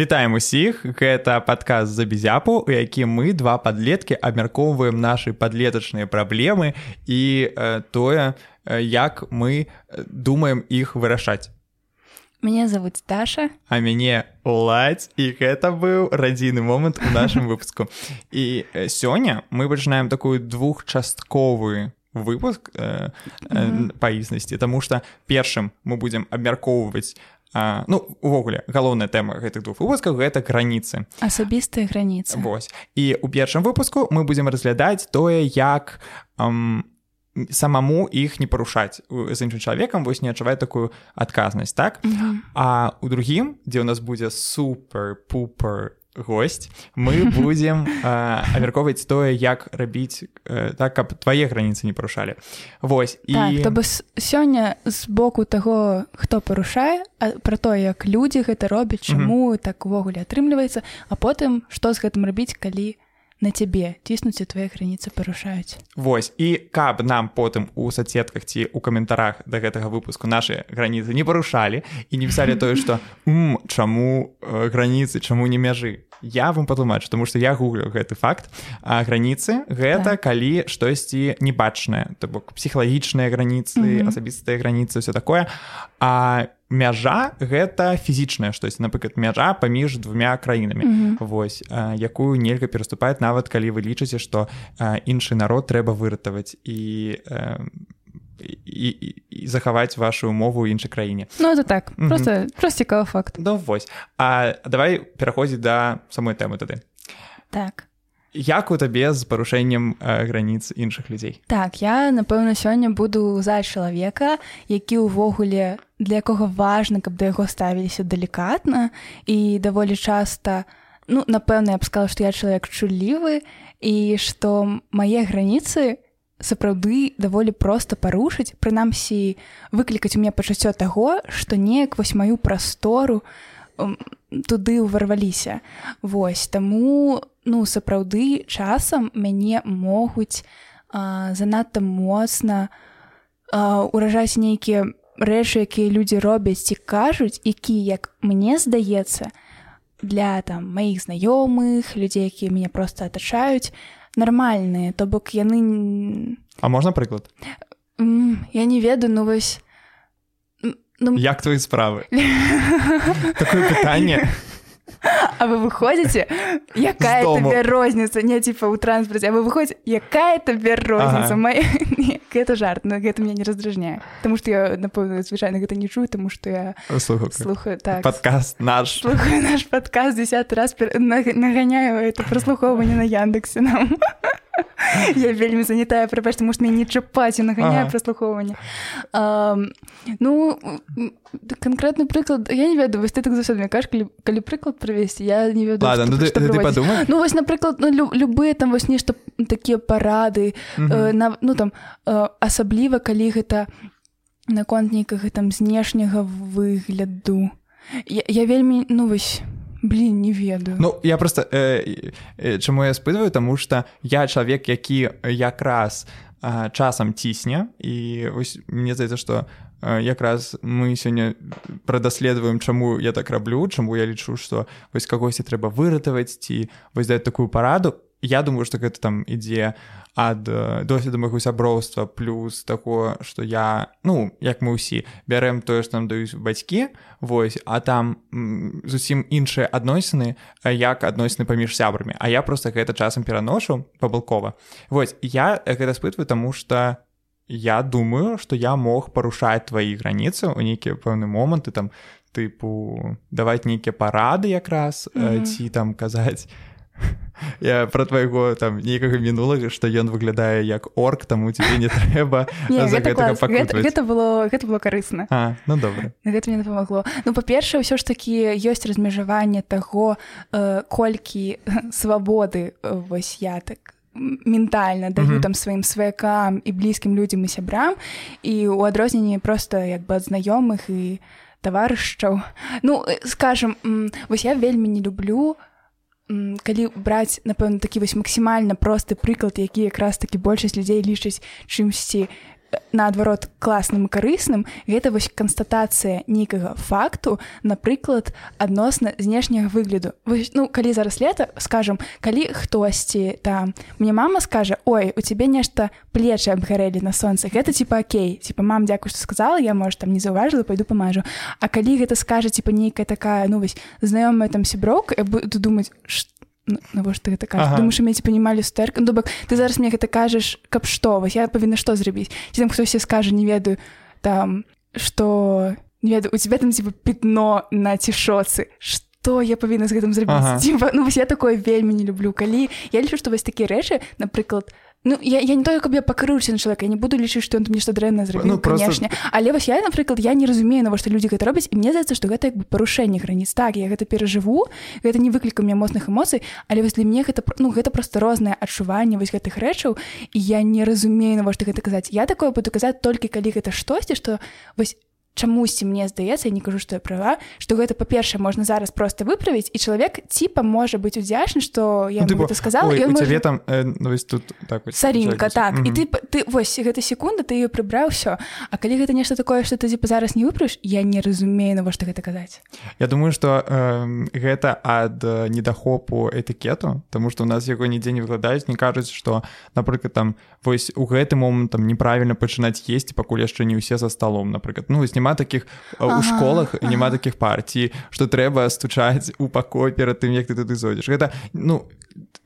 Вітаем усіх. Гэта падказ за безяпу у якім мы два падлеткі абмяркоўваем нашы падлетачныя праблемы і э, тое як мы думаем іх вырашаць. Мяне зовут Даша. А мяне уладзь і гэта быў радзійны момант у нашым выпуску. І сёння мы пачынаем такую двухчастковую выпуск э, э, па існасці Таму што першым мы будзем абмяркоўваць А, ну увогуле галоўная тэма гэтых двух выпускаў гэта граніцы. Асабістыя граніцы. Вось. І у першым выпуску мы будзем разглядаць тое як ам, самому іх не парушаць. З іншым чалавекам вось не адчувае такую адказнасць так? Mm -hmm. а у другім дзе ў нас будзе супер пупер гость мы будем абмяркоўваць тое як рабіць э, так каб твае граніцы не парушалі Вось і так, то бы сёння з боку таго хто парушае пра тое як людзі гэта робяць чаму mm -hmm. так увогуле атрымліваецца а потым што з гэтым рабіць калі на цябе ціснуць твае граніцы парушаюць Вось. І каб нам потым у соцсетках ці у каментарах да гэтага выпуску наши граніцы не парушалі і не пісалі тое што чаму э, граніцы чаму не мяжы? Я вам патлумачу тому что я гуглю гэты факт. А граніцы гэта так. калі штосьці небачнае то бок псіхалагічныя граніцы mm -hmm. асабістыя граніцы все такое. А мяжа гэта фізічная штось напрыклад мяжа паміж двумя краінамі. Mm -hmm. Вось а, якую нельга пераступаць нават калі вы лічыце што іншы народ трэба выратаваць і а, і, і, і захаваць вашу мову ў іншай краіне. Ну это так. Mm -hmm. просто просто цікавы факт. Ну вось. А давай пераходзіць да самой тэмы тады. Так. Як у табе з парушэннем граніц іншых людзей? Так я напэўна сёння буду за чалавека які ўвогуле для якога важна каб да яго ставіліся далікатна і даволі часта ну напэўна я б сказала што я чалавек чулівы і што мае граніцы сапраўды даволі проста парушыць. Прынамсі выклікаць у меня пачуццё таго што неяк вось маю прастору туды ўварваліся. Вось таму ну сапраўды часам мяне могуць а, занадта моцна уражаць нейкія рэчы якія людзі робяць ці кажуць які як мне здаецца для там маіх знаёмых людзей якія мяне просто атачаюць нармальныя. То бок яны А можна прыклад? Я не ведаю ну вось ну... як твои справы? Такое пытанне А вы выходите? Якая табе розніца не типа у транспорте а вы выходите? Якая табе розніца ага. моя гэта жарт но гэта меня не раздражняе потому что я напэўна звычайна гэта не чую тому что я слухаю так. Подкаст наш. Слухаю наш подкаст десят раз наганяю это прослухоўванне на яндексе нам. Я вельмі занятая прабач тому что не чапаць наганяю ага. прослухоўванне ну конкретны прыклад я не ведаю вось ты так заўсёды каш калі, калі прыклад правесці я не ведаю Ладно, што, ну, што ты, ты ну вось напрыклад ну, лю, любыя там вось нешта такія парады э, на ну там э, асабліва калі гэта наконт нейкага там знешняга выгляду. Я, я вельмі ну вось блин не ведаю. Ну я просто э, э, чаму я спытваю тому что я чалавек які якраз э, часам цісне і ось мне здаецца что э, якраз мы сёння прадаследуем чаму я так раблю чаму я лічу что вось кагосьці трэба выратаваць ці вось даць такую параду. Я думаю что гэта там ідзе ад э, досведу майго сяброўства плюс такое что я ну як мы ўсі бярэм тое што нам даюць бацькі Вось а там зусім іншыя адносіны як адносіны паміж сябрамі. А я просто гэта часам пераношу пабылкова. Вось я гэта спытваю тому что я думаю что я мог парушаць твои граніцы у нейкія пэўны моманты там тыпу даваць нейкія парады якраз mm -hmm. ці там казаць я про твайго там нейкага мінулага што ён выглядае як орк таму тебе не трэба гэта было гэта было карысна ну добра гэта мне дапамагло ну па-першае ўсё ж такі ёсць размежаванне таго э, колькі свабоды вось я так ментальна даю mm -hmm. там сваім сваякам і блізкім людзям і сябрам і у адрозненні просто як бы ад знаёмых і таварышчаў ну э, скажем вось я вельмі не люблю калі браць напэўна такі вось максімальна просты прыклад які якраз такі большасць людзей лічаць чымсьці наадварот класным карысным гэта вось канстатацыя нейкага факту напрыклад адносна знешняга выгляду. Вось, ну калі зараз лета скажем калі хтосьці там мне мама скажа ой у тебе нешта плечы абгарэлі на сонца гэта типа Окей типа мам дзякую што сказала я может там не заўважыла пойду памажу А калі гэта скажа типа нейкая такая ну вось знаёмая там сяброк буду думаць что навошта гэта кажа ага. думаю мець панімалі стэрка ну бок ты зараз мне гэта кажаш каб што вось я павінна што зрабіць ці там хтось скажа не ведаю там что не ведаю у тебя там типа пятно на цішоцы что я павінна з гэтым зрабіць? Ага. типа, ну вось я такое вельмі не люблю. Калі я лічу што вось такія рэчы напрыклад у Ну я, я не тое каб я пакрыўся на чалавека я не буду лічыць што ён нешта дрэнна зрабіў ну, канешне просто... але вось я напрыклад я не разумею навошта людзі гэта робяць і мне здаецца што гэта як бы парушэнне граніц так я гэта перажыву гэта не выклікам мне моцных эмоцый але вось для мне гэта ну гэта просто рознае адчуванне вось гэтых рэчаў і я не разумею навошта гэта казаць я такое буду казаць толькі калі гэта штосьці што вось чамусьці мне здаецца я не кажу што я права што гэта па-першае можна зараз просто выправіць і чалавек ціпа можа быць удзячны што я ну, сказала можа... там э, ну, тут так, сарінка так mm -hmm. і ты ты вось гэта секунда ты ее прыбраў все А калі гэта нешта такое што ты дзіпа зараз не выправіш я не разумею навошта гэта казаць Я думаю что э, гэта ад недахопу этыкету тому что у нас яго нідзе не выкладаюць не кажуць что напрыклад там вось у гэты момант там неправільна пачынаць есці пакуль яшчэ не ўсе за столом напрыклад ну вось няма таких ага, у школах ага. няма таких партій что трэба стучаць у пакой перад тым як ты туды зойдзеш гэта ну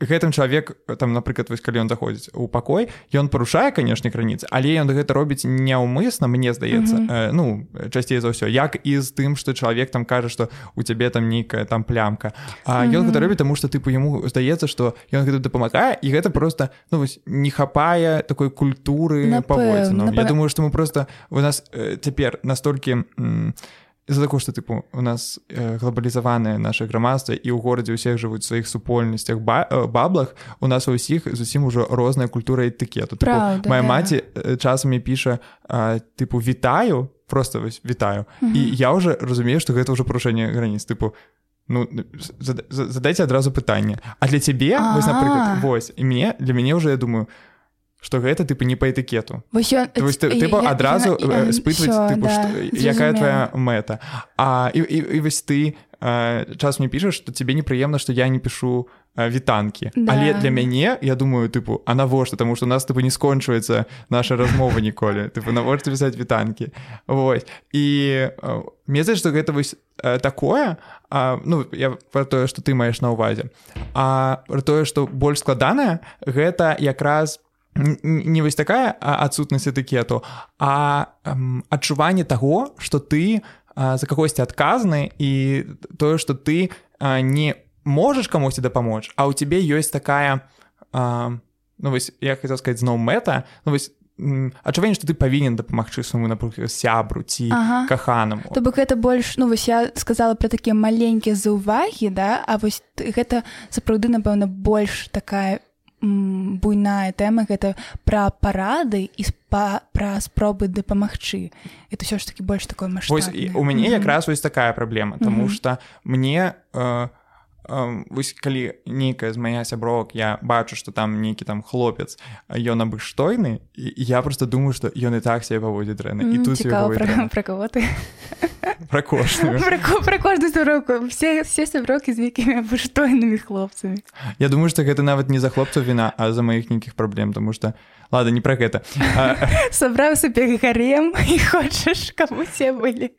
гэтым чалавек там напрыклад вось калі ён заходзіць у пакой ён парушае канешне крыніцы але ён гэта робіць няўмысна мне здаецца mm -hmm. э, ну часцей за ўсё як і з тым что чалавек там кажа что у цябе там нейкая там плямка А ён mm -hmm. гэта робіць тому что тыпу яму здаецца что ён гэта дапамагае і гэта просто ну вось не хапае такой культуры паводзіну Я думаю что мы просто у нас э, цяпер настолькі из-за таго што тыпу у нас э, глобалізаванае наше грамадства і ў горадзе ўсіх жывуць сваіх супольнасцях ба э, баблах у нас у ўсіх зусім ужо розная культура этыкету моя да. маці э, часамі піша тыпу вітаю просто вось вітаю mm -hmm. і я уже разумею што гэта ўжо парушэнне граніц тыпу ну задайце адразу пытанне а для цябе вось напрыклад вось і мне для мяне уже я думаю что гэта тыпу не по этыкету ты адразу спытваць якая твоя мэта а і, і, і вось ты а, час мне пішаш что тебе непрыемна что я не пишу вітанкі да. але для мяне я думаю тыпу а навошта тому что у нас тыпу не скончваецца наша размова ніколі тыпу навошта пісаць вітанкі Вось і мне здаецца что гэта вось такое а, ну я про тое что ты маеш на увазе. А про тое что больш складанае гэта якраз не вось такая адсутнасць этыкету а адчуванне таго что ты за кагосьці адказны і тое что ты не можаш камусьці дапамочь а у тебе ёсць такая ну вось я хотел сказать зноў мэта ну вось адчуванне что ты павінен дапамагчы суму напрыклад сябру ці ага. каханаму то бок гэта больш ну вось я сказала про такія маленькія заўвагі да а вось гэта сапраўды напэўна больш такая буйная тэма гэта пра парады і спа пра спробы дапамагчы это ўсё ж таки больш такое масштаб у мяне якраз вось такая праблема тому что мне э, вось калі нейкая з мая сябровак я бачу что там нейкі там хлопец ён абыштойны і я просто думаю что ён і так себе паводзіць дрэнна і тут пра кого ты пра кожную пра кожную сяброку все все сяброкі з якімі абыштойнымі хлопцамі Я думаю что гэта нават не за хлопцаў віна а за маіх нейкіх праблем тому что ладно не пра гэта сабраў сабе гарем і хочаш кому все былі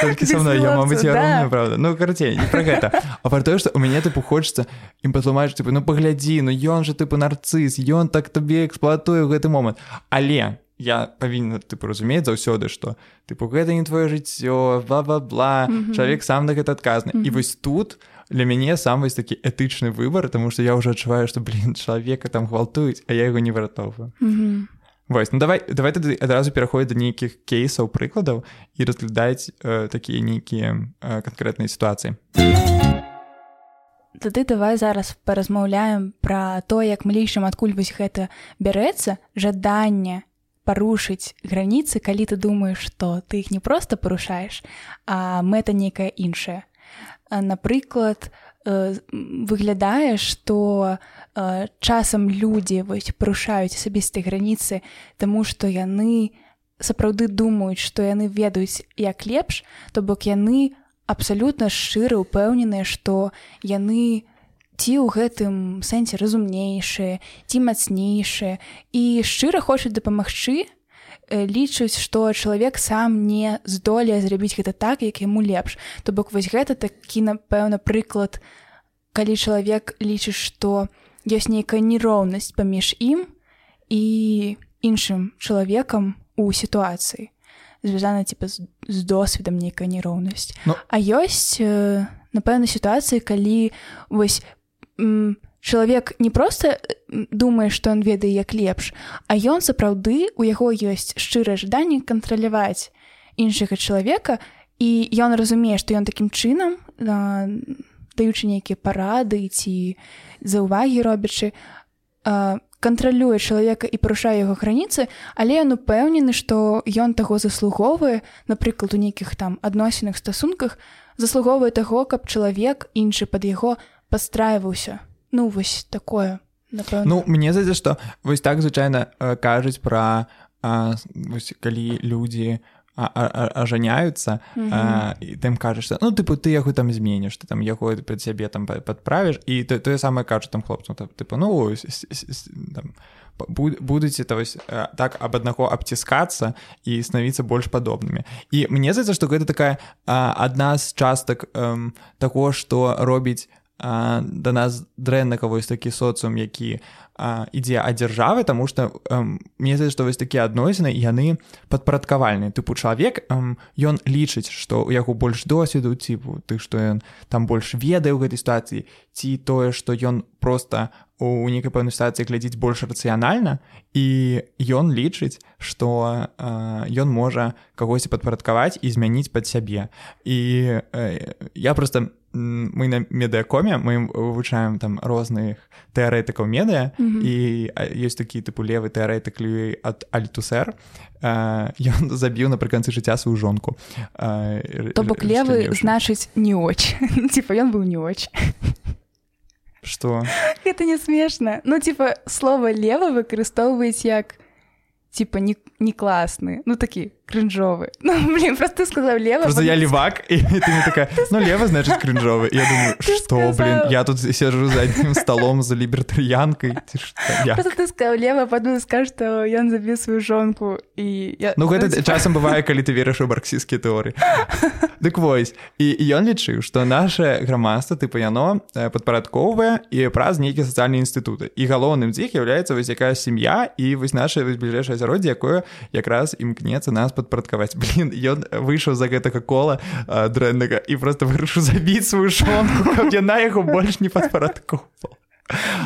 Толькі са мной я мабыць да. правда. Ну карацей не пра гэта а пра тое што у мяне тыпу хочацца ім патлумач тыпу ну паглядзі ну ён жа тыпу нарцыс ён так табе эксплуатуе ў гэты момант але я павінна тыпу разумець заўсёды што тыпу гэта не твоё жыццё бла-бла-бла mm -hmm. чалавек сам на гэта адказны mm -hmm. і вось тут для мяне сам вось такі этычны выбар тому што я ўжо адчуваю што блин чалавека там гвалтуюць а я яго не выратоўваю mm -hmm. Вось, ну давай давай тады адразу пераходзіць да нейкіх кейсаў прыкладаў і разглядаць э, такія нейкія э, канкрэтныя сітуацыі Тады давай зараз паразмаўляем пра то як мы лічым адкуль вось гэта бярэцца жаданне парушыць граніцы калі ты думаеш што ты іх не проста парушаеш а мэта нейкая іншая. Напрыклад э, выглядае што Э, часам людзі вось парушаюць асабістыя граніцы таму што яны сапраўды думаюць што яны ведаюць як лепш то бок яны абсалютна шчыры ўпэўненыя што яны ці ў гэтым сэнсе разумнейшыя ці мацнейшыя. І шчыра хочуць дапамагчы лічуць што чалавек сам не здолее зрабіць гэта так як яму лепш. То бок вось гэта такі напэўна прыклад калі чалавек лічыць што ёсць нейкая нероўнасць паміж ім і іншым чалавекам у сітуацыі звязана типа з, з досведам нейкая нероўнасць. Ну... а ёсць напэўна сітуацыі калі вось чалавек не просто думае што ён ведае як лепш а ён сапраўды у яго ёсць шчырае жаданне кантраляваць іншага чалавека і ён разумее што ён такім чынам а, даючы нейкія парады ці заўвагі робячы а, кантралюе чалавека і парушае яго граніцы але ён упэўнены што ён таго заслугоўвае напрыклад у нейкіх там адносіных стасунках заслугоўвае таго каб чалавек іншы пад яго пастраиваўся ну вось такое напэўна. ну мне зайдзе што вось так звычайна э, кажуць пра вось, калі людзі ажаняюцца mm -hmm. і тым кажаш ну тыпу ты яго там зменіш ты там яго пред сябе там падправіш і то тое самае кажу там хлопцу там, тыпу ну там, будуце то вось так аб аднаго абціскацца і станавіцца больш падобнымі і мне здаецца што гэта такая адна з частак таго што робіць да нас дрэнна вось такі соцыум які ідзе ад дзяржавы тому что мне здаецца што вось такія адносіны яны падпарадкавальныя тыпу чалавек ён лічыць што ў яго больш досведу типу ты што ён там больш ведае ў гэтай сітуацыі ці тое што ён просто у нейкай пэўнай сітуацыі глядзіць больш рацыянальна і ён лічыць што ён можа кагосьці падпарадкаваць і змяніць пад сябе і я просто мы на медыакоме мы вывучаем там розных тэарэтыкаў медыа mm -hmm. і ёсць такі тыпу левы тэарэтык лі ад альтусер. Ён забіў напрыканцы жыцця сваю жонку то бок левы значыць не оч типа ён быў не оч что? Это не смешна ну типа слова лева выкарыстоўваюць як типа не не классны ну такі кринжовы ну блин просто сказал лево просто я левак и ты не такая ну лево значит кринжовый я думаю что блин я тут сижу за одним столом за либертарианкой ты сказал лево подумал скажешь что я забил свою жонку и ну гэта часам бывае калі ты верыш у марксійскія тэорыі дык вось і ён лічыў что наше грамадства тыпа яно падпарадковае і праз нейкія сацыяльныя інстытуты і галоўным з іх является вось якая сям'я і вось наша бліжэйшае асяроддзе якое якраз імкнецца нас падпарадкаваць блин ён выйшаў за гэтага кола дрэннага і просто вырашыў забіць сваю шонку яна яго больш не падпарадку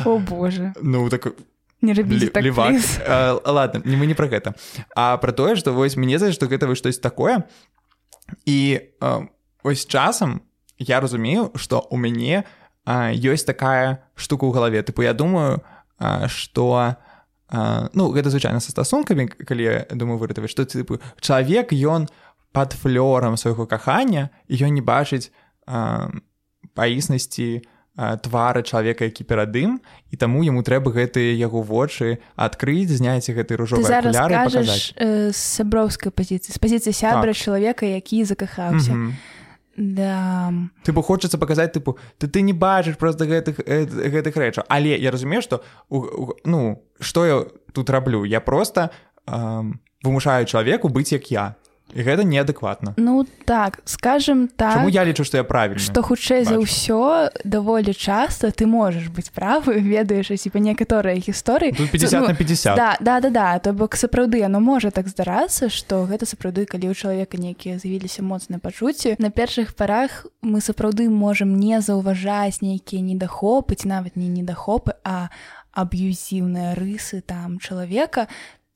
о боже. Ну так не рабіць так, uh, ладно не мы не про гэта а про тое что вось мне за што гэта вы штось такое. І uh, ось часам я разумею что у мяне ёсць такая штука ў галаве тыпу я думаю что uh, А, ну гэта звычайна са стасункамі калі я думаю выратаваць што тыпу чалавек ён пад флёрам свайго кахання ён не бачыць паіснасці твары чалавека які перад ім і таму яму трэба гэтыя яго вочы адкрыць зняць гэты ружовы з сяброўскай пазіцыі з пазіцыі сябра так. чалавека які закахаўся mm -hmm. Да. Тыпу хочацца паказаць тыпу ты ты не бачыш просто гэтых гэтых рэчаў але я разумею што ну што я тут раблю я просто вымушаю чалавеку быць як я і гэта неадэкватна ну так скажем так Чаму я лічу што я правільна што хутчэй за ўсё даволі часта ты можаш быць правы ведаеш типа некаторыя гісторыі 50 ну, на 50 да да да да то бок сапраўды оно можа так здарацца што гэта сапраўды калі ў чалавека нейкія з'явіліся моцныя пачуцці на першых парах мы сапраўды можам не заўважаць нейкія недахопы ці нават не недахопы а аб'юзіўныя рысы там чалавека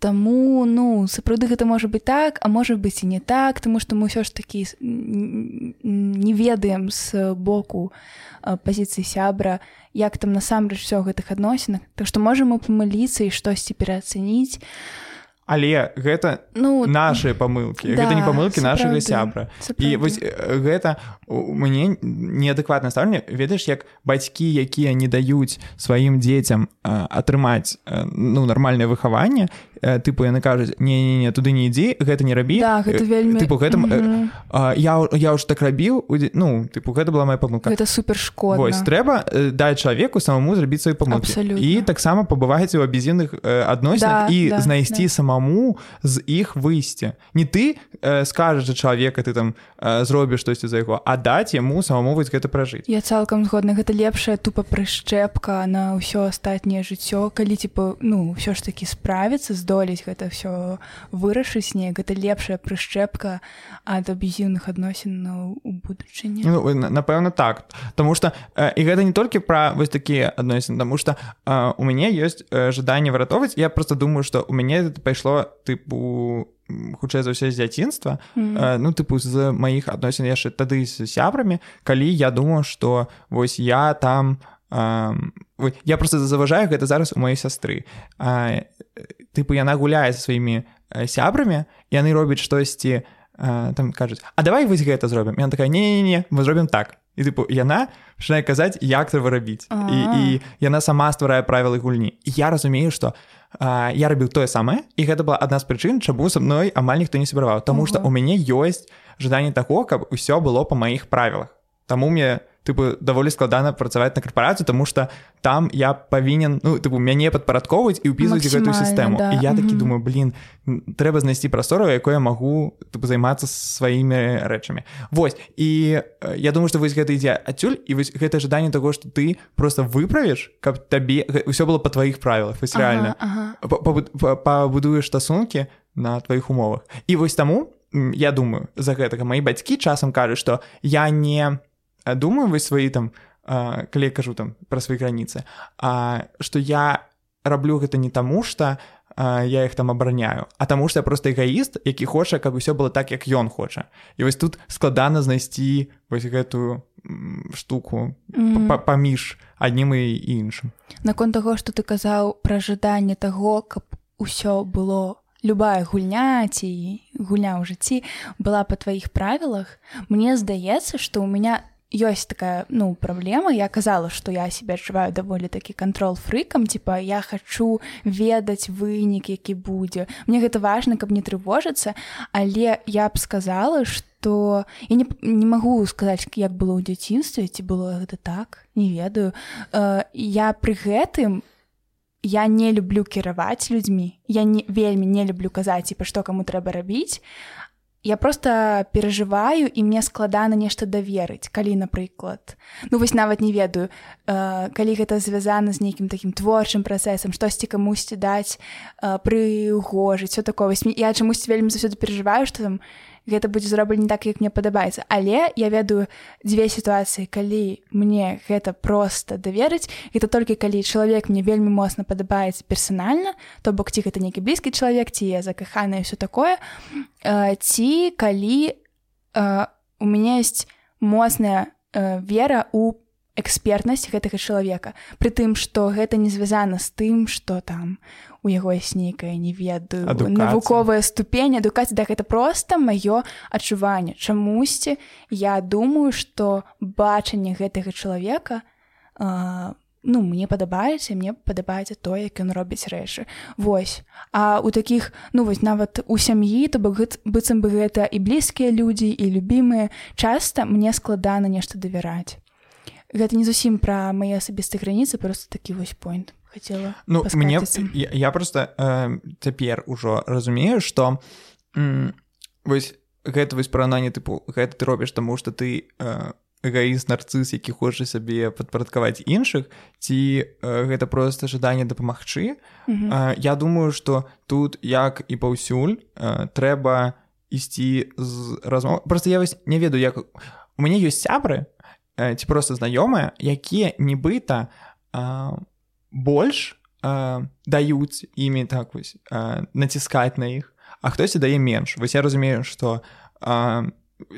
Таму ну сапраўды гэта можа быць так, а можа быць і не так, таму што мы ўсё ж такі не ведаем з боку пазіцыі сябра, як там насамрэч усё гэтых адносінах. Так што можам мы памыліцца і штосьці пераацаніць. Але гэта ну, нашыя памылкі да, гэта не памылкі нашага сябра і вось гэта у мяне неадэкватна стаўленне ведаеш як бацькі якія не даюць сваім дзецям атрымаць ну нармальнае выхаванне тыпу яны кажуць не не не туды не ідзі гэта не рабі да, гэта вельмі тыпу гэтым mm -hmm. я я ўж так рабіў ну тыпу гэта была моя памылка. Это супер шкода Вось трэба даць чалавеку самому зрабіць свой памылкі. І таксама пабываеце ў абезінных адносінах да, і да, знайсці да. самому з іх выйсці не ты скажаш за чалавека ты там зробіш штосьці за яго а даць яму самому вось гэта пражыць я цалкам згодна гэта лепшая тупа прышчэпка на ўсё астатняе жыццё калі типа ну ўсё ж такі справіцца здолець гэта ўсё вырашыць неяк гэта лепшая прышчэпка ад аб'езіўных адносінаў у будучыні ну, напэўна так. Таму что э, і гэта не толькі пра вось такія адносіны Таму что э, у мяне ёсць э, жаданне выратоўваць я просто думаю что у мяне пайшло тыпу хутчэй за ўсё з дзяцінства mm -hmm. э, ну тыпу з маіх адносін яшчэ тады з сябрамі калі я думаю что вось я там э, я просто заважаю гэта зараз у маёй сястры э, тыпу яна гуляе са сваімі сябрамі яны робяць штосьці там кажуць А давай вось гэта зробім я такая не не мы зробім так і тыпу яна пачынае казаць як трэба рабіць і, і яна сама стварае правілы гульні я разумею што я рабіў тое самае і гэта была адна з прычын чаму са мной амаль ніхто не сябраваў Таму што у мяне ёсць жаданне таго каб усё было па маіх правілах Таму мне тыпу даволі складана працаваць на карпорацыю тому что там я павінен ну тыпу мяне падпарадковаць і ўпісваць гэтую сістэму да. і я такі думаю блин трэба знайсці прастору якое магу тыпу займацца сваімі рэчамі Вось і я думаю что вось гэта ідзе адсюль і вось гэта жаданне таго что ты просто выправіш каб табе ўсё было па тваіх правілах вось рэальна ага, ага. пабудуеш стасункі на тваіх умовах і вось таму я думаю за гэтага мои бацькі часам кажуць что я не думаю вы свои там калі я кажу там про свои границы. А что я раблю гэта не таму что я их там абараняю а таму что я просто эгоіст які хоча каб усё было так як ён хоча і вось тут складана знайсці вось гэтую штуку mm -hmm. паміж аднім і іншым наконт таго что ты казаў пра жаданне таго каб усё было любая гульня ці гульня ў жыцці была па тваіх правілах мне здаецца что у меня ёсць такая ну праблема я казала что я себе адчуваю даволі такі контрол фрыкам типа я хочу ведаць вынік які будзе мне гэта важно каб не трывожыцца але я б сказала что я не, не магу сказаць як было ў дзяцінстве ці было гэта так не ведаю. Э, я пры гэтым я не люблю кіраваць людзьмі. Я не вельмі не люблю казаць і па што каму трэба рабіць я просто перажываю і мне складана нешта даверыць калі напрыклад ну вось нават не ведаю э, калі гэта звязана з нейкім такім творчым працэсам штосьці камусьці даць э, прыгожыць все такое. Я чамусь вельмі заўсёды перажываю што там гэта будзе зроблена так як мне падабаецца але я ведаю дзве сітуацыі калі мне гэта просто даверыць гэта толькі калі чалавек мне вельмі моцна падабаецца персанальна то бок ці гэта нейкі блізкі чалавек ці я закаханая все такое. Ці калі у меня есть моцная вера у экспертнасць гэтага чалавека пры тым што гэта не звязана з тым што там у яго ёсць нейкая не ведаю навуковая ступень адукацыя да гэта просто маё адчуванне. Чамусьці я думаю что бачанне гэтага чалавека а, ну мне падабаецца мне падабаецца тое як ён робіць рэчы. Вось. А у такіх ну вось нават у сям'і то бок быццам бы гэта і блізкія людзі і любімыя. Часта мне складана нешта давяраць гэта не зусім пра мае асабістыя граніцы просто такі вось пойнт хотела ну мне я, я просто э, цяпер ужо разумею что вось гэта вось параўнанне тыпу гэта ты робіш таму что ты э, эгоіст нарцыс які хоча сабе падпарадкаваць іншых ці э, гэта просто жаданне дапамагчы. Mm -hmm. э, я думаю что тут як і паўсюль э, трэба ісці з размов просто я вось не ведаю як у мяне ёсць сябры э, ці просто знаёмыя якія нібыта э, больш э, даюць імі так вось э, націскаць на іх а хтосьці дае менш. Вось я разумею что э,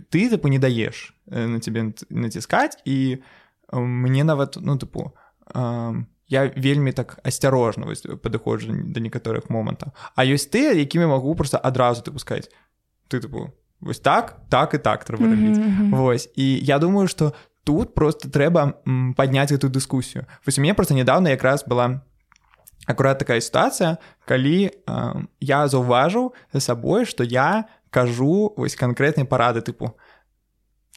ты тыпу не даеш на тебе націскаць і э, мне нават ну тыпу э, я вельмі так асцярожна падыходжу да некаторых момантаў. А ёсць ты якімі магу просто адразу ты пускаць ты тыпу вось так так і так трэба рабіць mm -hmm. Вось і я думаю что тут просто трэба падняць эту дыскусію вось у мне просто недавно якраз была акурат такая сітуацыя калі э, я заўважыў за сабой что я кажу вось канкрэтнай парады тыпу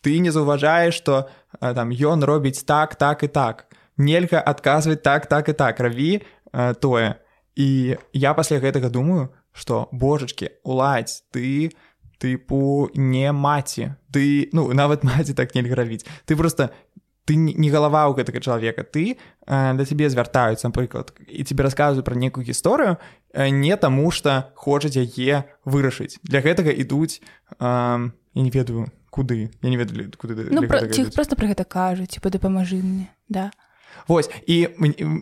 ты не заўважаеш что э, там ён робіць так так і так. Нельга адказваць так так і так. Рабі э, тое і я пасля гэтага думаю что божачки уладзь ты тыпу не маці. Ты ну нават маці так нельга рабіць. Ты просто ты не галава ў гэтага чалавека. Ты э, да цябе звяртаюцца напрыклад і тебе рассказываю про некую гісторыю э, не таму что хочуць яе вырашыць. Для гэтага ідуць э, я не ведаю куды. Я не ведаю куды ну, про, просто про гэта кажуць типа дапамажы мне да Вось і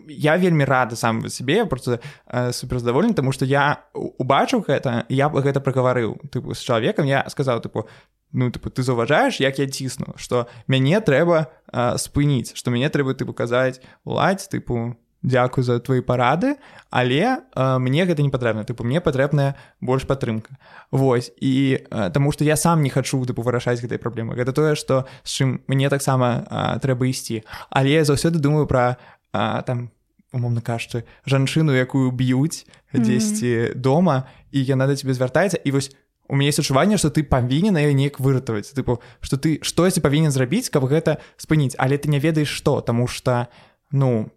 я вельмі рада сам сабе просто э, суперздаволены тому что я убачыў гэта я бы гэта прагаварыў тыпу з чалавекам я сказаў тыпу ну тыпу ты заўважаеш як я цісну что мяне трэба э, спыніць что мяне трэба ты паказаць уладзь тыпу дзякую за твои парады але э, мне гэта не патрэбна. Тыпу мне патрэбная больш падтрымка. Вось і э, таму что я сам не хачу тыпу вырашаць гэтай праблемы. Гэта тое что з чым мне таксама э, трэба ісці. Але я заўсёды думаю про э, там умоўна кажучы жанчыну якую б'юць дзесьці mm -hmm. дома і яна да тебе звяртаецца і вось у мяне есть адчуванне что ты павінен яе неяк выратаваць. Тыпу что ты штосьці павінен зрабіць каб гэта спыніць. Але ты не ведаеш што тому что ну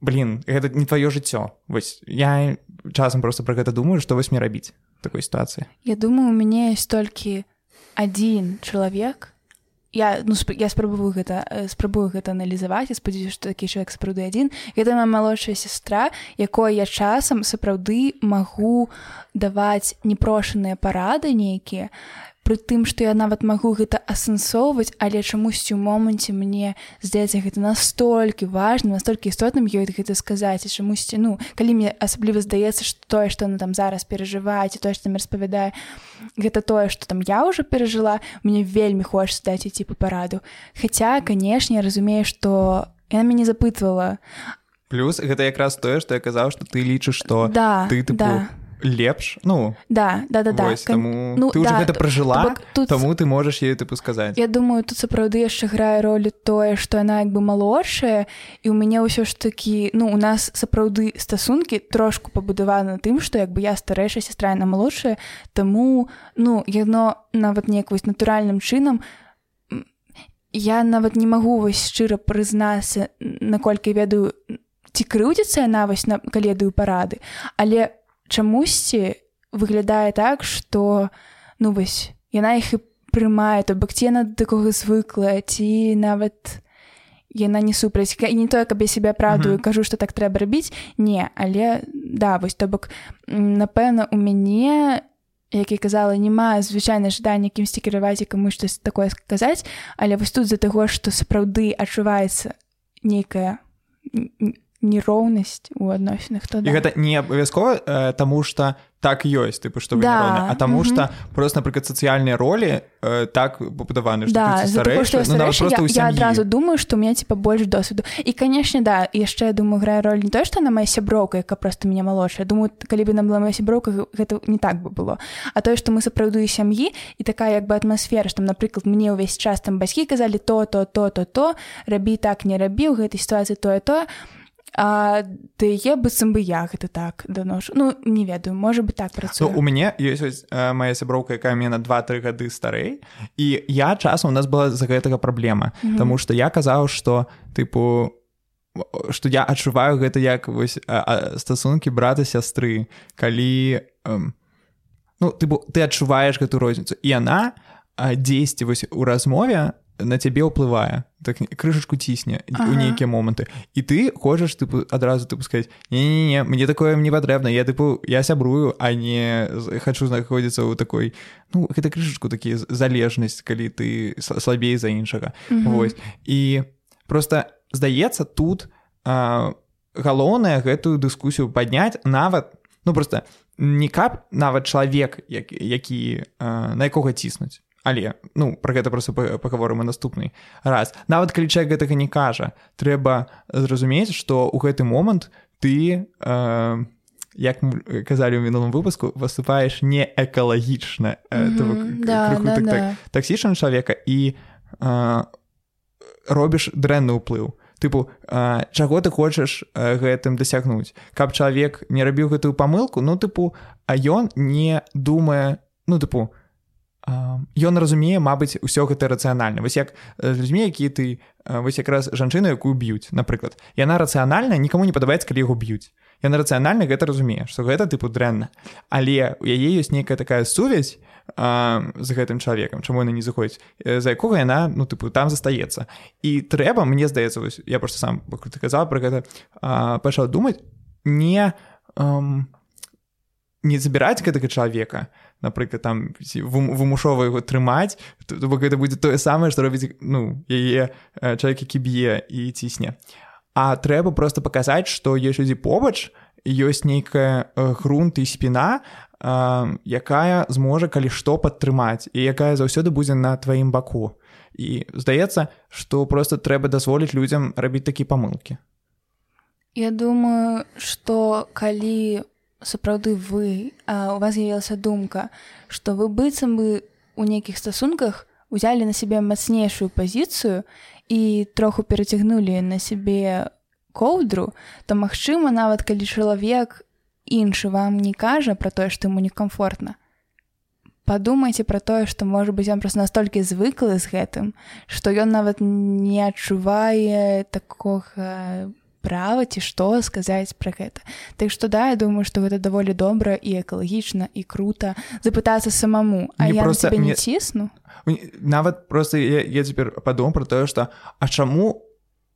блин гэта не твоё жыццё вось я часам просто про гэта думаю что вось мне рабіць такой сітуацыі я думаю у мяне есть толькі один чалавек я ну я спрабую гэта э, спрабую гэта аналізаваць спадзяюсь что такі чалавек сапраўды адзін гэта моя малодшая сестра якой я часам сапраўды магу даваць непрошаныя парады нейкія пры тым што я нават магу гэта асэнсоўваць але чамусьці ў моманце мне здаецца гэта настолькі важным настолькі істотным ёй гэта сказаць і чамусьці ну калі мне асабліва здаецца што тое што на там зараз перажываеце тое што распавядае гэта тое што там я ўжо перажыла мне вельмі хочаш даць ці па параду. Хаця канешне разумею што яна мяне запытвала. Плюс гэта якраз тое што я казаў што ты лічыш што да ты тыпу... да лепш ну да да да да. таму ну, ты да, гэта пражыла тут таму ты можаш ей тыпу сказаць Я думаю тут сапраўды яшчэ грае ролю тое што яна як бы малодшая і ў мяне ўсё ж такі ну у нас сапраўды стасункі трошку пабудаваны тым што як бы я старэйшая сестра на малодшая таму ну яно нават неяк вось натуральным чынам я нават не магу вось шчыра прызнацца наколькі ведаю ці крыўдзіцца яна вось на каледую парады але у чамусьці выглядае так что ну вось яна іх і прымае то бок ці яна такога звыклая ці нават яна не супраць. Не тое каб я себе правдую кажу что так трэба рабіць не але да вось то бок напэўна у мяне як я казала не мае звычайна жадання кімсьці кіраваць і каму штось такое сказаць але вось тут з-за таго што сапраўды адчуваецца нейкая нероўнасць у адносінах то да. гэта не абавязкова э, таму что так ёсць тыпу што да. а таму что просто напрыклад сацыяльныя ролі э, так пабудаваны да, ну, я адразу думаю что мне типа больш досведу. І канешне да яшчэ я думаю грае роль не то что на моя сяброўка яка просто меня малодшая думаю калі бы нам была моя сяброўка гэта не так бы было. А тое что мы сапраўды сям'і і такая як бы атмасфера что напрыклад мне ўвесь час там бацькі казалі то то то то то рабі так не рабіў гэтай сітуацыі тое то то А ты е быццам бы я гэта так даношу Ну не ведаю можа бы так працую ну, у мяне ёсць э, моя сяброўка якая мне на два-тры гады старэй і я часам у нас была з-за гэтага праблема mm -hmm. Таму што я казаў што тыпу што я адчуваю гэта як вось стасункі брата сястры калі эм, ну ты ты адчуваеш гэту розніцу і яна дзесьці вось у размове на цябе ўплывае так крышачку цісне ага. у нейкія моманты і ты хочаш тыпу адразу ты пускаць не, не, не мне такое не патрэбна я тыпу я сябрую а не хочу знаходзіцца ў такой ну гэта крышачку такі залежнасць калі ты слабей за іншага Вось і просто здаецца тут галоўнае гэтую дыскусію падняць нават ну просто не каб нават чалавек як, які а, на якога ціснуць але ну про гэта просто паговорым наступны раз нават калі чалавек гэтага не кажа трэба зразумець что у гэты момант ты э, як казалі ў мінулым выпуску выступаеш не экалагічна mm -hmm. да, да, так, да. так, таксічна чалавека і а, робіш дрэнны ўплыў тыпу а, чаго ты хочаш гэтым дасягнуць каб чалавек не рабіў гэтую памылку ну тыпу а ён не думае ну тыпу ён разумее мабыць усё гэта рацыянальна. Вось як людзьмі які ты вось якраз жанчыну якую б'юць напрыклад. Яна рацыянальна нікому не падабаецца калі яго б'юць. Яна рацыянальна гэта разумее што гэта тыпу дрэнна. Але у яе ёсць нейкая такая сувязь а, з гэтым чалавекам чаму яна не заходзіць за якога яна ну тыпу там застаецца. І трэба мне здаецца вось я просто сам казаў про гэта пачаў думаць не ам, не забіраць гэтага чалавека напрыклад там вымушова яго трымаць бок гэта будзе тое самае што робіць ну яе чалавек які б'е і цісне а трэба просто паказаць што ёсць людзі побач ёсць нейкая грунт і спіна якая зможа калі што падтрымаць і якая заўсёды будзе на тваім баку. І здаецца што просто трэба дазволіць людзям рабіць такі памылкі Я думаю што калі сапраўды вы а, у вас з'явілася думка што вы быццам бы у нейкіх стасунках узялі на сябе мацнейшую пазіцыю і троху перацягнулі на сябе коўдру то магчыма нават калі чалавек іншы вам не кажа пра тое што ему некамфортна. Падумайце пра тое што можа быць ён просто настолькі звыклы з гэтым што ён нават не адчувае такога права ці што сказаць пра гэта. Так што да я думаю што гэта даволі добра і экалагічна і круто запытацца самому. А не я просто не цісну? Нават просто я, я цяпер падумаў про тое што а чаму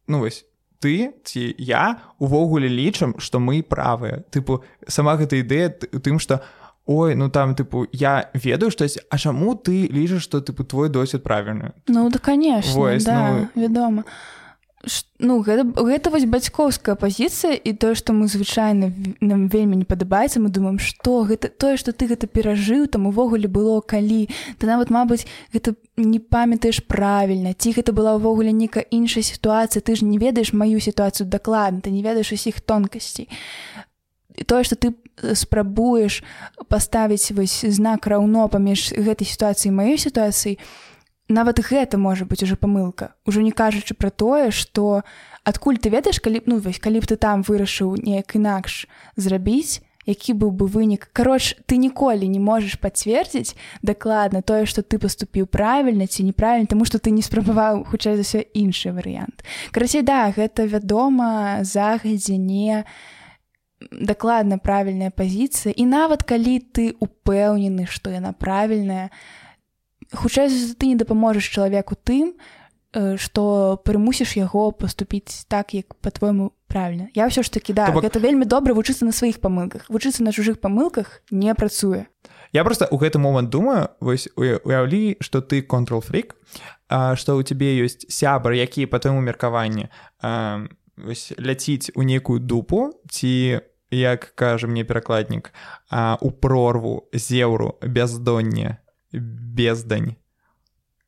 ну вось ты ці я увогуле лічым што мы правыя? Тыпу сама гэта ідэя тым што ой ну там тыпу я ведаю штось а чаму ты лічыш што тыпу твой досвед правільны? Ну да конечно Вось, да, ну... вядома а ну гэта гэта вось бацькоўская пазіцыя і тое што мы звычайна нам вельмі не падабаецца мы думаем што гэта тое што ты гэта перажыў там увогуле было калі. Ты нават мабыць гэта не памятаеш правільна ці гэта была ўвогуле нейкая іншая сітуацыя ты ж не ведаеш маю сітуацыю дакладна ты не ведаеш усіх тонкасцей. Тое што ты спрабуеш паставіць вось знак раўно паміж гэтай сітуацыі маёй сітуацыі то нават гэта можа быць уже памылка. Ужо не кажучы пра тое што адкуль ты ведаеш калі ну вось калі б ты там вырашыў неяк інакш зрабіць які быў бы вынік. Кароч ты ніколі не можаш пацвердзіць дакладна тое што ты паступіў правільна ці неправільна тому што ты не спрабаваў хутчэй за ўсё іншы варыянт. Карацей да гэта вядома загадзе не дакладна правільная пазіцыя. І нават калі ты упэўнены што яна правільная хутчэй ты не дапаможаш чалавеку тым што прымусіш яго паступіць так як по-твойму правільна. Я ўсё ж такі да бок... гэта вельмі добра вучыцца на сваіх памылках. Вучыцца на чужых памылках не працуе. Я просто у гэты момант думаю вось уяўлі што ты control фрик што ў цябе ёсць сябр які по твайму меркаванні ляціць у нейкую дупу ці як кажа мне перакладнік у прорву зеўру бяздонне бездань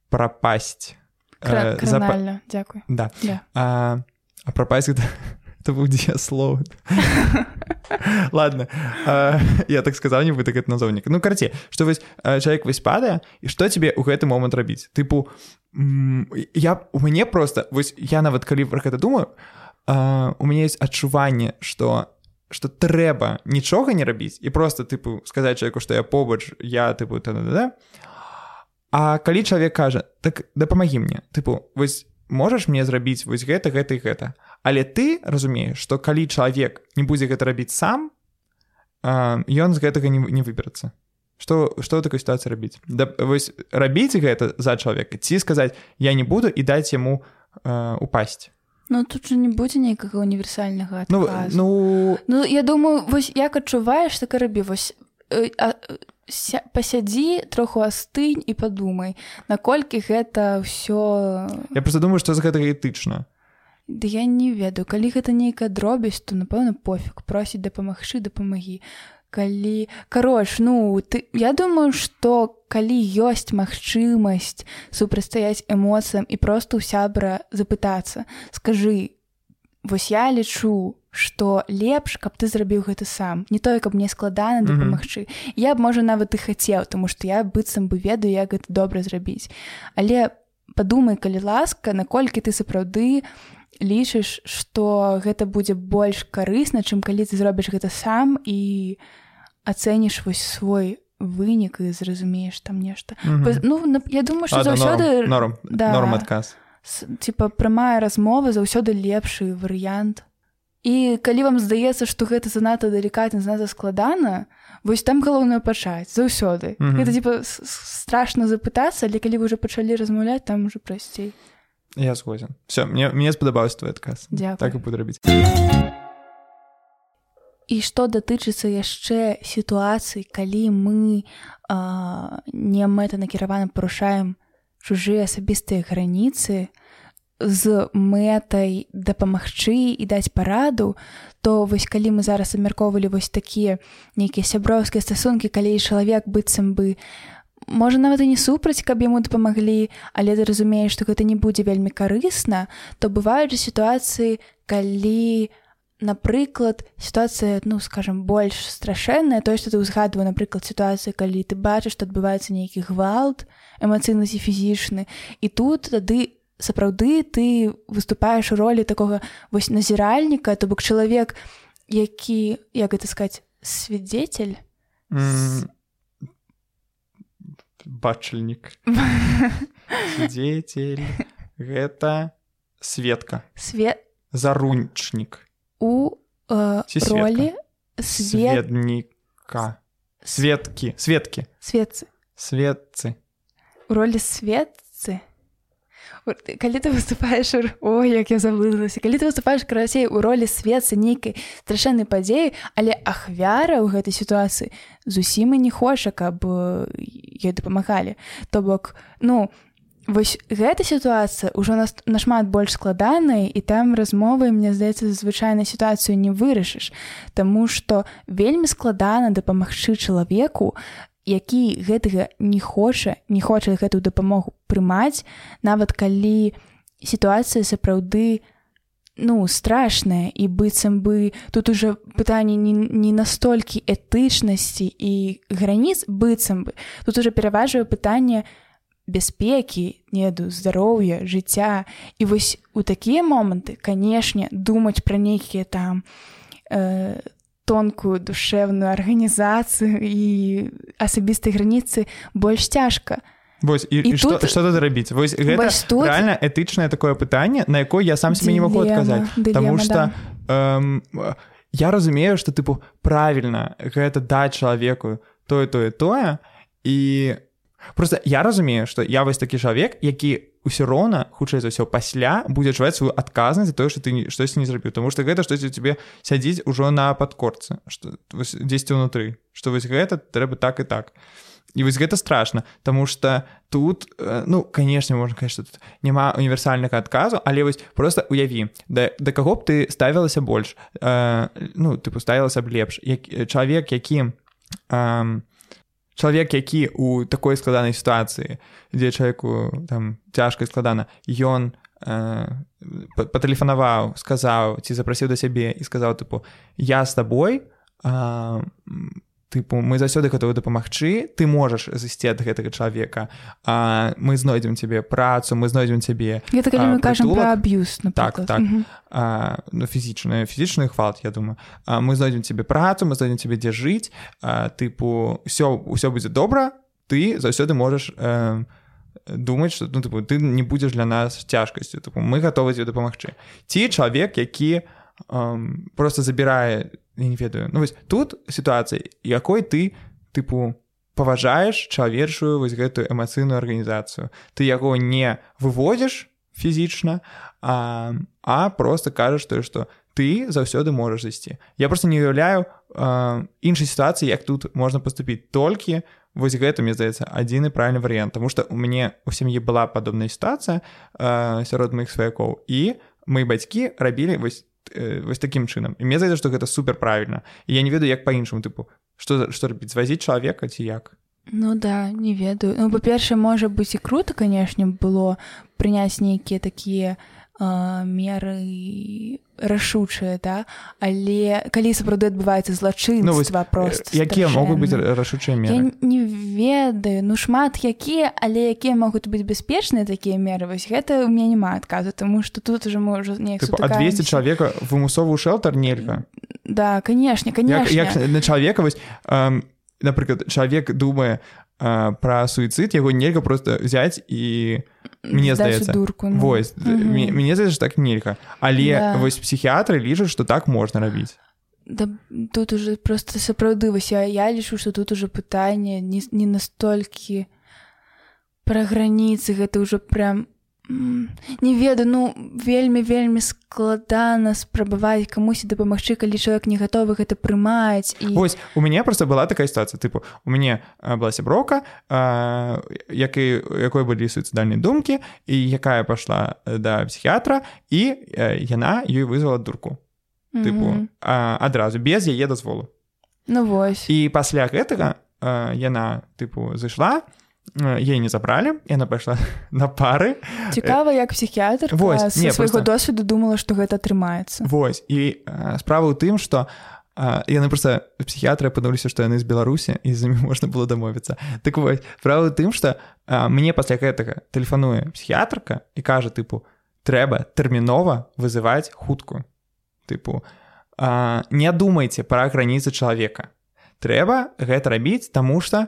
пропасть. Э, Зап... дзякую да, да. А, а пропасть это, это быў дзеяслоў ладно а, я так сказал не вы так это назоўнік ну карце что вось чалавек вось падае і что тебе ў гэты момант рабіць тыпу я у мяне просто вось я нават калі про гэта думаю а, у мяне есть адчуванне что что трэба нічога не рабіць і просто тыпу сказаць чалавеку што я побач я тыпу та -да -да. А калі чалавек кажа так дапамагі мне тыпу вось можаш мне зрабіць вось гэта гэта і гэта? Але ты разумееш што калі чалавек не будзе гэта рабіць сам ён з гэтага не, не выберацца. Что что такой сітуацыі рабіць? Да, вось рабіць гэта за чалавека ці сказаць я не буду і даць яму упасть Ну тут же не будзе нейкага універсальнага ну, ну... ну я думаю вось як адчуваеш так рабі вось э, а, пасядзі троху астынь і падумай наколькі гэта ўсё Я просто думаю што з гэтага этычна. Ды я не ведаю калі гэта нейкая дробязь то напэўна пофіг просіць дапамагчы дапамагі калі карош ну ты я думаю что калі ёсць магчымасць супрацьстаяць эмоцыям і просто ў сябра запытацца скажы вось я лічу што лепш каб ты зрабіў гэта сам. Не тое каб мне складана дапамагчы. Mm -hmm. я б можа нават і хацеў тому што я быццам бы ведаю як гэта добра зрабіць. Але падумай калі ласка наколькі ты сапраўды лічыш што гэта будзе больш карысна чым калі ты зробіш гэта сам і ацэніш вось свой вынік і зразумееш там нешта. Mm -hmm. ну я думаю что заўсёды норм, да, норм адказ. Типа прамая размова заўсёды лепшы варыянт. І калі вам здаецца што гэта занадта далікатна занадта складана вось там галоўнае пачаць заўсёды. Mm -hmm. гэта типа страшно запытацца але калі вы уже пачалі размаўляць там уже прасцей. Я згодзін. Все мне мне спадабаўся твой адказ. Дякую. так і буду рабіць і што датычыцца яшчэ сітуацый калі мы а, не мэтанакіравана парушаем чужыя асабістыя граніцы з мэтай дапамагчы і даць параду то вось калі мы зараз абмяркоўвалі вось такія нейкія сяброўскія стасункі калі чалавек быццам бы можа нават і не супраць каб яму дапамаглі але ты разумееш што гэта не будзе вельмі карысна то бываюць жа сітуацыі калі напрыклад сітуацыя ну скажем больш страшэнная тое што ты ўзгадваю напрыклад сітуацыі калі ты бачыш што адбываецца нейкі гвалт эмацыйны ці фізічны і тут тады сапраўды ты выступаеш у ролі такога вось назіральніка то бок чалавек які як гэта сказать свидетель mm. бачальнік дзецель гэта светка. Свет зарунчнік у э, ролі светніка светкі светкі светцы. Светцы. У ролі светцы. Калі ты выступаеш о як я заблылася калі ты выступаеш карасей у ролі светцы нейкай страшэннай падзеі але ахвяра ў гэтай сітуацыі зусім і не хоча каб ёй дапамагалі. То бок ну вось гэта сітуацыя ўжо нас нашмат больш складаная і там размовы мне здаецца звычайна сітуацыю не вырашыш Таму што вельмі складана дапамагчы чалавеку які гэтага не хоча не хоча гэтую дапамогу прымаць нават калі сітуацыя сапраўды ну страшная і быццам бы тут уже пытанне не, не настолькі этычнасці і граніц быццам бы. Тут уже пераважвае пытанне бяспекі неду здароўя жыцця і вось у такія моманты канешне думаць пра нейкія там э, тонкую душевную арганізацыю і асабістай граніцы больш цяжка. Вось, і, і, і тут... што тут рабіць вось гэта вось тут... реально этычнае такое пытанне на якое я сам себе не могу адказаць потому что да. эм, я разумею что тыпу правильно гэта даць чалавеку тое тое тое і просто я разумею что я вось такі чалавек які ўсё роўна хутчэй за ўсё пасля будзе адчуваць сваю адказнасць за тое что ты штось не зрабіў. Тому что гэта штось у тебе сядзіць ужо на падкорцы что дзесьці ўнутры что вось гэта трэба так і так. І вось гэта страшно тому что тут э, ну конечно можна конечно тут няма універсальнага адказу але вось просто уяві да да каго б ты ставілася больш э, ну ты поставілася б лепш як чалавек якім э, чалавек які у такой складанай сітуацыі дзе чалавеку там цяжка складана ён э, патэлефанаваў сказаў ці запрасіў да сябе і сказаў тыпу я з табой э, тыпу мы заўсёды гатовы дапамагчы ты можаш зайсці ад гэтага чалавека а, мы знойдзем цябе працу мы знойдзем цябе аб'юз так так. А, ну фізічны фізічны хвалт я думаю. А, мы знойдзем цябе працу мы знойдзем цябе дзе жыць. А, тыпу ўсё ўсё будзе добра ты заўсёды можаш э, думаць что ну тыпу, ты не будзеш для нас цяжкасцю. Мы гатовы дзе дапамагчы. Ці чалавек які эм, просто забірае не ведаю. Ну вось тут сітуацыя якой ты тыпу паважаеш чалавечую вось гэтую эмацыйную арганізацыю ты яго не выводзіш фізічна а, а просто кажаш тое што ты заўсёды можаш зайсці я просто не уяўляю іншай сітуацыі як тут можна паступіць толькі вось гэта мне здаецца адзіны правільны варыянт тому что у мяне у сям'і была падобная сітуацыя сярод маіх сваякоў і мы бацькі рабілі вось вось такім чынам і мне здаецца што гэта супер правільна я не ведаю як па-іншаму тыпу што што рабіць звазіць чалавека ці як? Ну да не ведаю ну па-першае можа быць і круто канешне было прыняць нейкія такія меры рашучыя да? Але калі сапраўды адбываецца злачынства ну, просто якія могуць быць рашучыя меры? Не ведаю. Ну шмат якія але якія могуць быць бяспечныя такія меры вось гэта у меня няма адказу тому что тут уже можа неяк адвесці чалавека вымусовую шэлтар нельга? Да канешне конечно як, як на чалавека вось эм, напрыклад чалавек думае пра суіцид яго нельга просто взять і мне здаецца дурку ну. вось угу. мне здаецца так нельга але да. вось псіхіатры лічаць что так можна рабіць да, тут уже просто сапраўды вось я, я лічу что тут уже пытанне не, не настолькі пра граніцы гэта ўжо прям не ведаю ну вельмі вельмі складана спрабаваць камусьці дапамагчы калі чалавек не гатовы гэта прымаць і вось у мяне просто была такая сітуацыя. Тыпу у мяне была сяброка які якой былі суіцыдальныя думкі і якая пайшла да псіхіатра і яна ёй вызвала дурку. Тыпу адразу без яе дазволу. Ну вось. І пасля гэтага яна тыпу зайшла і ей не забралі яна пайшла на пары. Цікава як псіхіятр вось не, свайго просто... досведу думала што гэта атрымаецца Вось і справа ў тым што яны просто псіхіатры апынуліся што яны з беларусі і з імі можна было дамовіцца так вось справа тым што мне пасля гэтага тэлефануе псіхіатрка і кажа тыпу трэба тэрмінова вызываць хутку тыпу не думайце пра граніцы чалавека трэба гэта рабіць таму што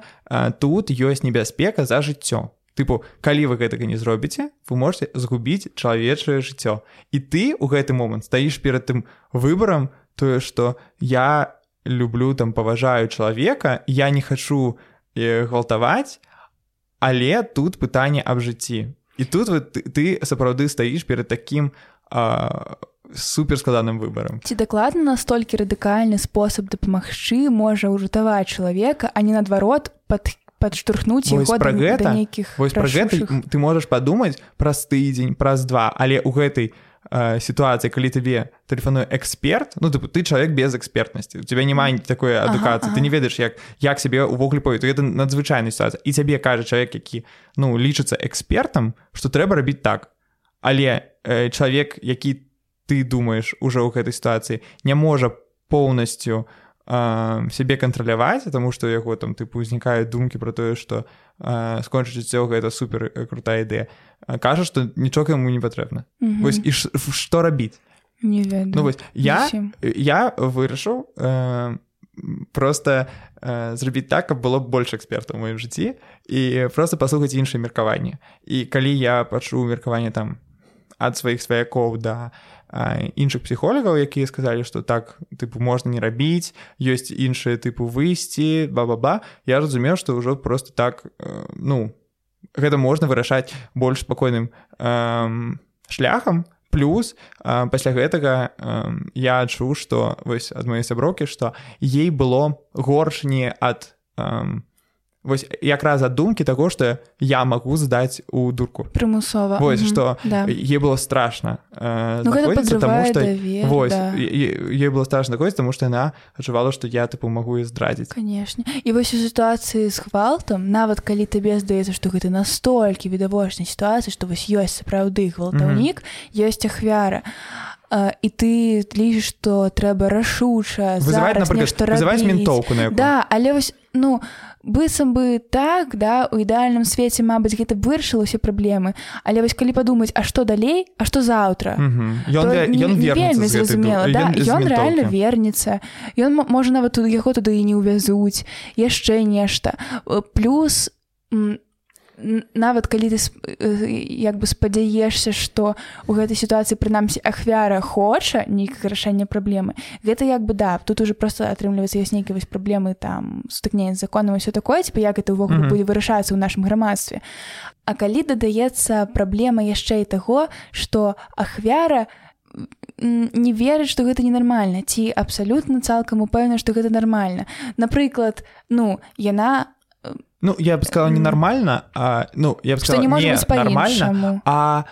тут ёсць небяспека за жыццё. Тыпу калі вы гэтага не зробіце вы можете згубіць чалавечае жыццё. І ты у гэты момант стаіш перад тым выбарам тое што я люблю там паважаю чалавека я не хачу гвалтаваць але тут пытанне аб жыцці. І тут вот, ты, ты сапраўды стаіш перад такім а, суперскладаным выбарам ці дакладна настолькі радыкальны спосаб дапамагчы можа ўжытаваць чалавека а не наадварот пад падштурхнуць пра гэта? нейкіх вось пра гэта ты можаш падумаць праз тыдзень праз два але ў гэтай сітуацыі калі табе тэлефаную эксперт ну ты, ты чалавек без экспертнасці у тебя няма такой адукацыі ага, ты не ведаеш як як сябе увогуле пою гэта надзвычайная сітуацыя і цябе кажа чалавек які ну лічыцца экспертам што трэба рабіць так. Але э, чалавек які ты ты думаешь уже ў гэтай сітуацыі не можа поўнасцю сябе кантраляваць тому что яго там тыпу узнікаюць думкі про тое что скончыць жыццё гэта супер э, крутая ідэя кажа что нічога яму не патрэбна вось і што рабіць не ну, вось я я вырашыў э, просто э, зрабіць так каб было больш экспертаў у маім жыцці і просто паслухаць іншае меркаванне і калі я пачуў меркаванне там ад сваіх сваякоў да іншых псіхолагаў якія сказалі што так тыпу можна не рабіць ёсць іншыя тыпу выйсці ба-ба-ба. Я разумеў што ўжо просто так э, ну гэта можна вырашаць больш спакойным э, шляхам. Плюс э, пасля гэтага э, я адчуў што вось ад маёй сяброкі што ей было горш не ад э, вось якраз ад думкі таго што я магу здаць у дурку. Прымусова вось што да. е было страшна э, ну, таму што вось да. е было страшна гось таму што яна адчувала што я тыпу магу і здрадзіць канешне і вось у сітуацыі з хвалтам нават калі табе здаецца што гэта настолькі відавочнай сітуацыі што вось ёсць сапраўды гвалтаўнік mm -hmm. ёсць ахвяра а і ты лічыш што трэба рашуча вызываць напрыклад ментоўку на да але вось ну быццам бы так да у ідэальным свеце Мабыць гэта вырашыла ўсе праблемы. Але вось калі падумаць А што далей А што заўтра? Вельмі зразумела. да ён реально вернецца. Ён можа нават тут яго туды і не ўвязуць яшчэ нешта. Плюс нават калі ты як бы спадзяешся што у гэтай сітуацыі прынамсі ахвяра хоча нейкае рашэнне праблемы гэта як бы да тут уже просто атрымліваецца ёсць нейкія вось праблемы там сутыкнення законам все такое типа як это ўвогуле будзе вырашацца ў нашым грамадстве. А калі дадаецца праблема яшчэ і таго што ахвяра не верыць што гэта ненармальна ці абсалютна цалкам упэўна што гэта нармальна. Напрыклад ну яна Ну, я бы сказала ненормально, а, ну, я бы сказала не, не нормально, а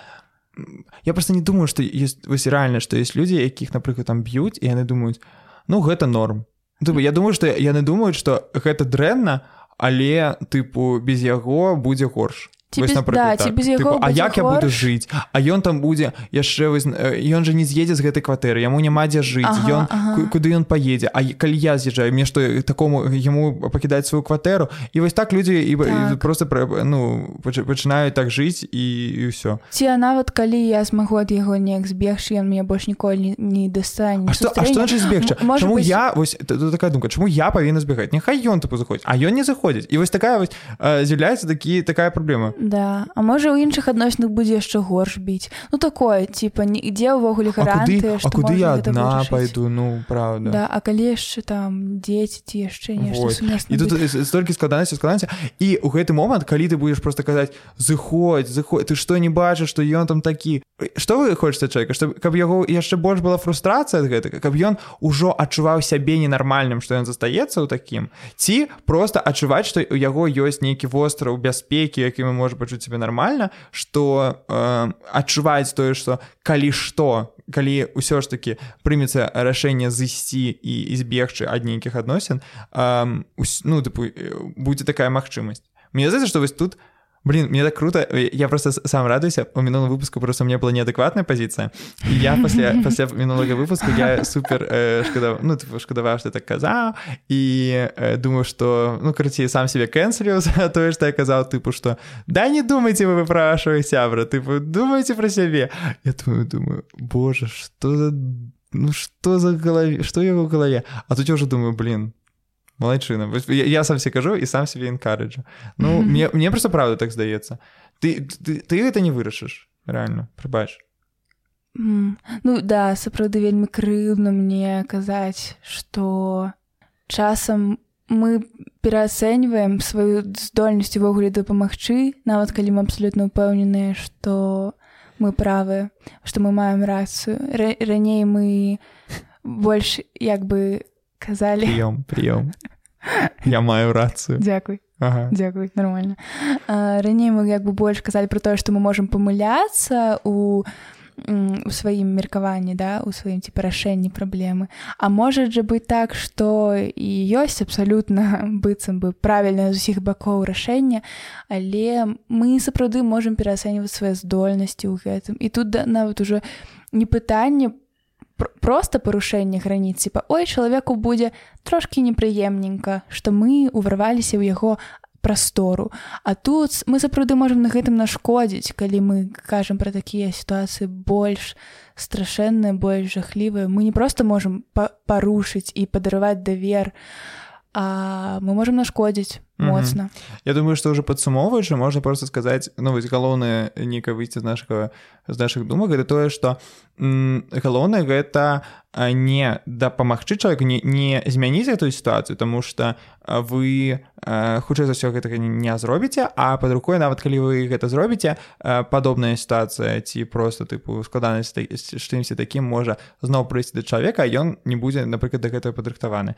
я просто не думаю, что есть вось реально, что есть люди, якіх, напрыклад, там б'юць, і яны думаюць, ну, гэта норм. Тыпу, я думаю, што яны думаюць, што гэта дрэнна, але тыпу без яго будзе горш Без, да, так. без Типу, а як я буду жыць а ён там будзе яшчэ ён жа не з'едзе з гэтай кватэры яму няма дзе жыць ага, ён ага. куды ён паедзе. А калі я з'язджаю мне што такому яму пакідаць сваю кватэру і вось так людзі і так. просто ну пачынаюць так жыць і, і ўсё. Ці нават калі я змагу ад яго неяк збегчы ён мне больш ніколі не, не дастане што збегча Чаму быть... я вось такая думка чаму я павінна збегаць? Няхай ён тупо заходзіць а ён не заходзіць. І вось такая вось з'яўляецца такі такая праблема Да. А можа ў іншых адносінах будзе яшчэ горш біць. Ну такое типа нідзе ўвогуле гаранты А куды я адна пайду? Ну правда. Да А калі яшчэ там дзеці ці яшчэ нешта і тут столькі складанасці складаце і ў гэты момант калі ты будзеш просто казаць зыходзь зыходь ты што не бачыш што ён там такі что вы хочаце чалавека? Што каб яго яшчэ больш была фрустрацыя ад гэтага? Каб ён ужо адчуваў сябе ненармальным што ён застаецца ў такім? Ці просто адчуваць што у яго ёсць нейкі востраў бяспекі які мы можа пачуць себе нормально что э, адчуваць тое что калі что калі ўсё ж таки прымецца рашэнне зысці і збегчы ад нейкіх адносін э, ну тыпу, будзе такая магчымасць мне здаецца что вось тут у Блин, мне так круто. Я просто сам радуюсь. У минулого выпуску просто у меня была неадекватная позиция. И я после, после минулого выпуска я супер э, шкодовал, ну, типа, шкодовал, что я так казал. И э, думаю, что, ну, короче, сам себе кэнселил за то, что я казал, типа, что да не думайте вы вашего сябра, типа, думайте про себе. Я думаю, думаю, боже, что за... Ну, что за голове, что в его голове? А тут я уже думаю, блин, малайчына я, я сам себе кажу і сам себе інкарэджу ну mm -hmm. мне мне просто правда так здаецца ты ты, ты гэта не вырашыш реально прыбач mm. ну да сапраўды вельмі крыўна мне казаць что часам мы пераацэньваем сваю здольнасць увогуле дапамагчы нават калі мы абсолютно упэўненыя что мы правы что мы маем рацыю. Раней мы больш як бы казалі. Прыём прыём я маю рацыю дзякуй ага. дзякуй нормально. Раней мы як бы больш казалі про тое што мы можемм памыляцца у у сваім меркаванні да у сваім ці парашэнні праблемы А можа жа быць так што і ёсць абсалютна быццам бы правільна з усіх бакоў рашэння але мы сапраўды можемм пераацэньваць свае здольнасці ў гэтым і тут да, нават уже не пытанне просто парушэнне граніц типа ой чалавеку будзе трошки непрыемненька что мы уварваліся ў яго прастору а тут мы сапраўды можемм на гэтым нашкодзіць калі мы кажам пра такія сітуацыі больш страшэнныя больш жахлівыя мы не просто можемм парушыць і падарываць давер а мы можемм нашкодзіць моцна Я думаю что уже падсумоўваючы можна просто сказаць ну вось галоўнае нейкае выйсці з нашага з наших думак это тое что галоўнае гэта не дапамагчы чалавек не, не змяніць эту сітуацыю тому что вы хутчэй за ўсё гэтага не зробіце а под рукой нават калі вы гэта зробіце падобная сітуацыя ці просто тыпу складанасць штымсьці такім можа зноў прыйсці да чалавека ён не будзе напрыклад да гэтага падрыхтаваны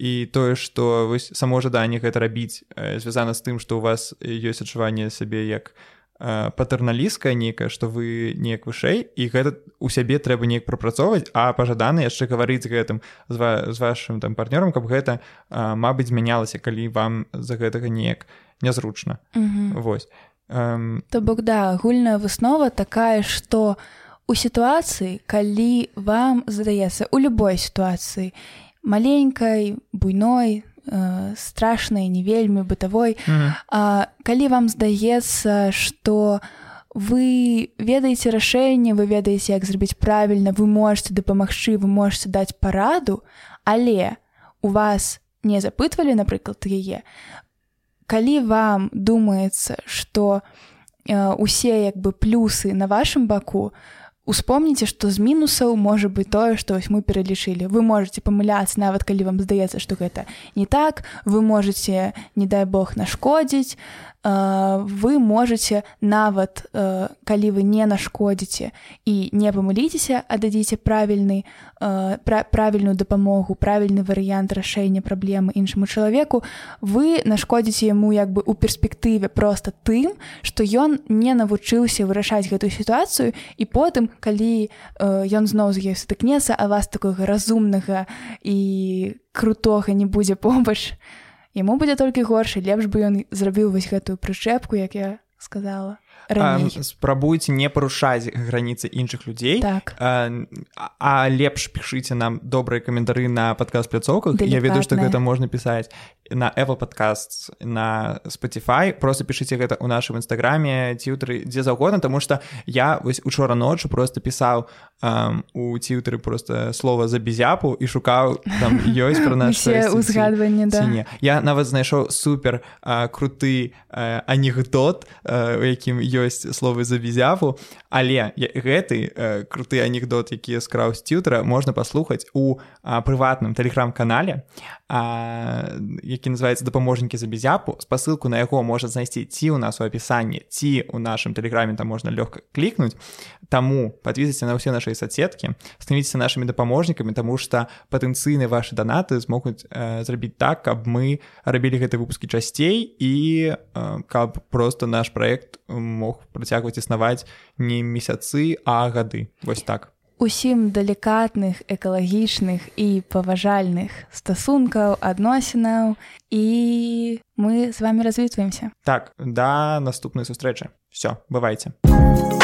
і тое што вось само жаданне гэта рабіць э, звязана з тым што у вас ёсць адчуванне сабе як э, патэрналісткая нейкая што вы неяк вышэй і гэта у сябе трэба неяк прапрацоўваць а пажаданы яшчэ гаварыць гэтым з, ва з вашым там партнёрам каб гэта мабыць змянялася калі вам за гэтага неяк нязручна восьось эм... то бок да агульная выснова такая што у сітуацыі калі вам задаецца у любой сітуацыі і маленькай буйной э, страшнай не вельмі бытавой mm -hmm. А калі вам здаецца что вы ведаеце рашэнне вы ведаеце як зрабіць правільна вы можете дапамагчы вы можете даць параду але у вас не запытвалі напрыклад яе калі вам думаецца что э, усе як бы плюсы на вашем баку то Успомніце, што з мінусаў можа быць тое, што вось мы пералічылі. Вы можете памыляцца нават калі вам здаецца, што гэта не так, вы можете, не дай Бог нашкодзіць, вы можете нават калі вы не нашкодзіце і не памыліцеся аддадзіце правільны правільную дапамогу правільны варыянт рашэння праблемы іншаму чалавеку вы нашкодзіце яму як бы у перспектыве просто тым што ён не навучыўся вырашаць гэтую сітуацыю і потым калі ён зноў з ёй сутыкнецца а вас такога разумнага і крутога не будзе побач то яму будзе толькі горш лепш бы ён зрабіў вось гэтую прычэпку як я сказала спрабуйце не парушаць граніцы іншых людзей. Так. а, а лепш пішыце нам добрыя каментары на падказ пляцоўках я ведаю што гэта можна пісаць на Apple подкаст на Spotify. Просто пішыце гэта ў нашым нстаграме ціўтары дзе заўгодна тому что я вось учора ноччу просто пісаў um, у ціўтары просто слова за безяпу і шукаў там ёсць про наш узгадванне да. я нават знайшоў супер а, круты а, анекдот у якім ёсць словы за безяпу але гэты а, круты анекдот які скраў з ціўтара можна паслухаць у а, прыватным тэлеграм-канале які называецца дапаможнікі за безяпу спасылку на яго можа знайсці ці ў нас у апісанні ці ў нашым тэлеграме там можна лёгка клікнуць. Таму подвізіце на ўсе нашыя соцсеткі становіцеся нашымі дапаможнікамі тому что патэнцыйны ваши данаты змогуць э, зрабіць так каб мы рабілі гэты выпускі часцей і э, каб просто наш проект мог працягваць існаваць не месяцы а гады вось так. Усім далікатных экалагічных і паважальных стасункаў адносінаў і мы з вами развітваемся так да наступнай сустрэчы все бывайце у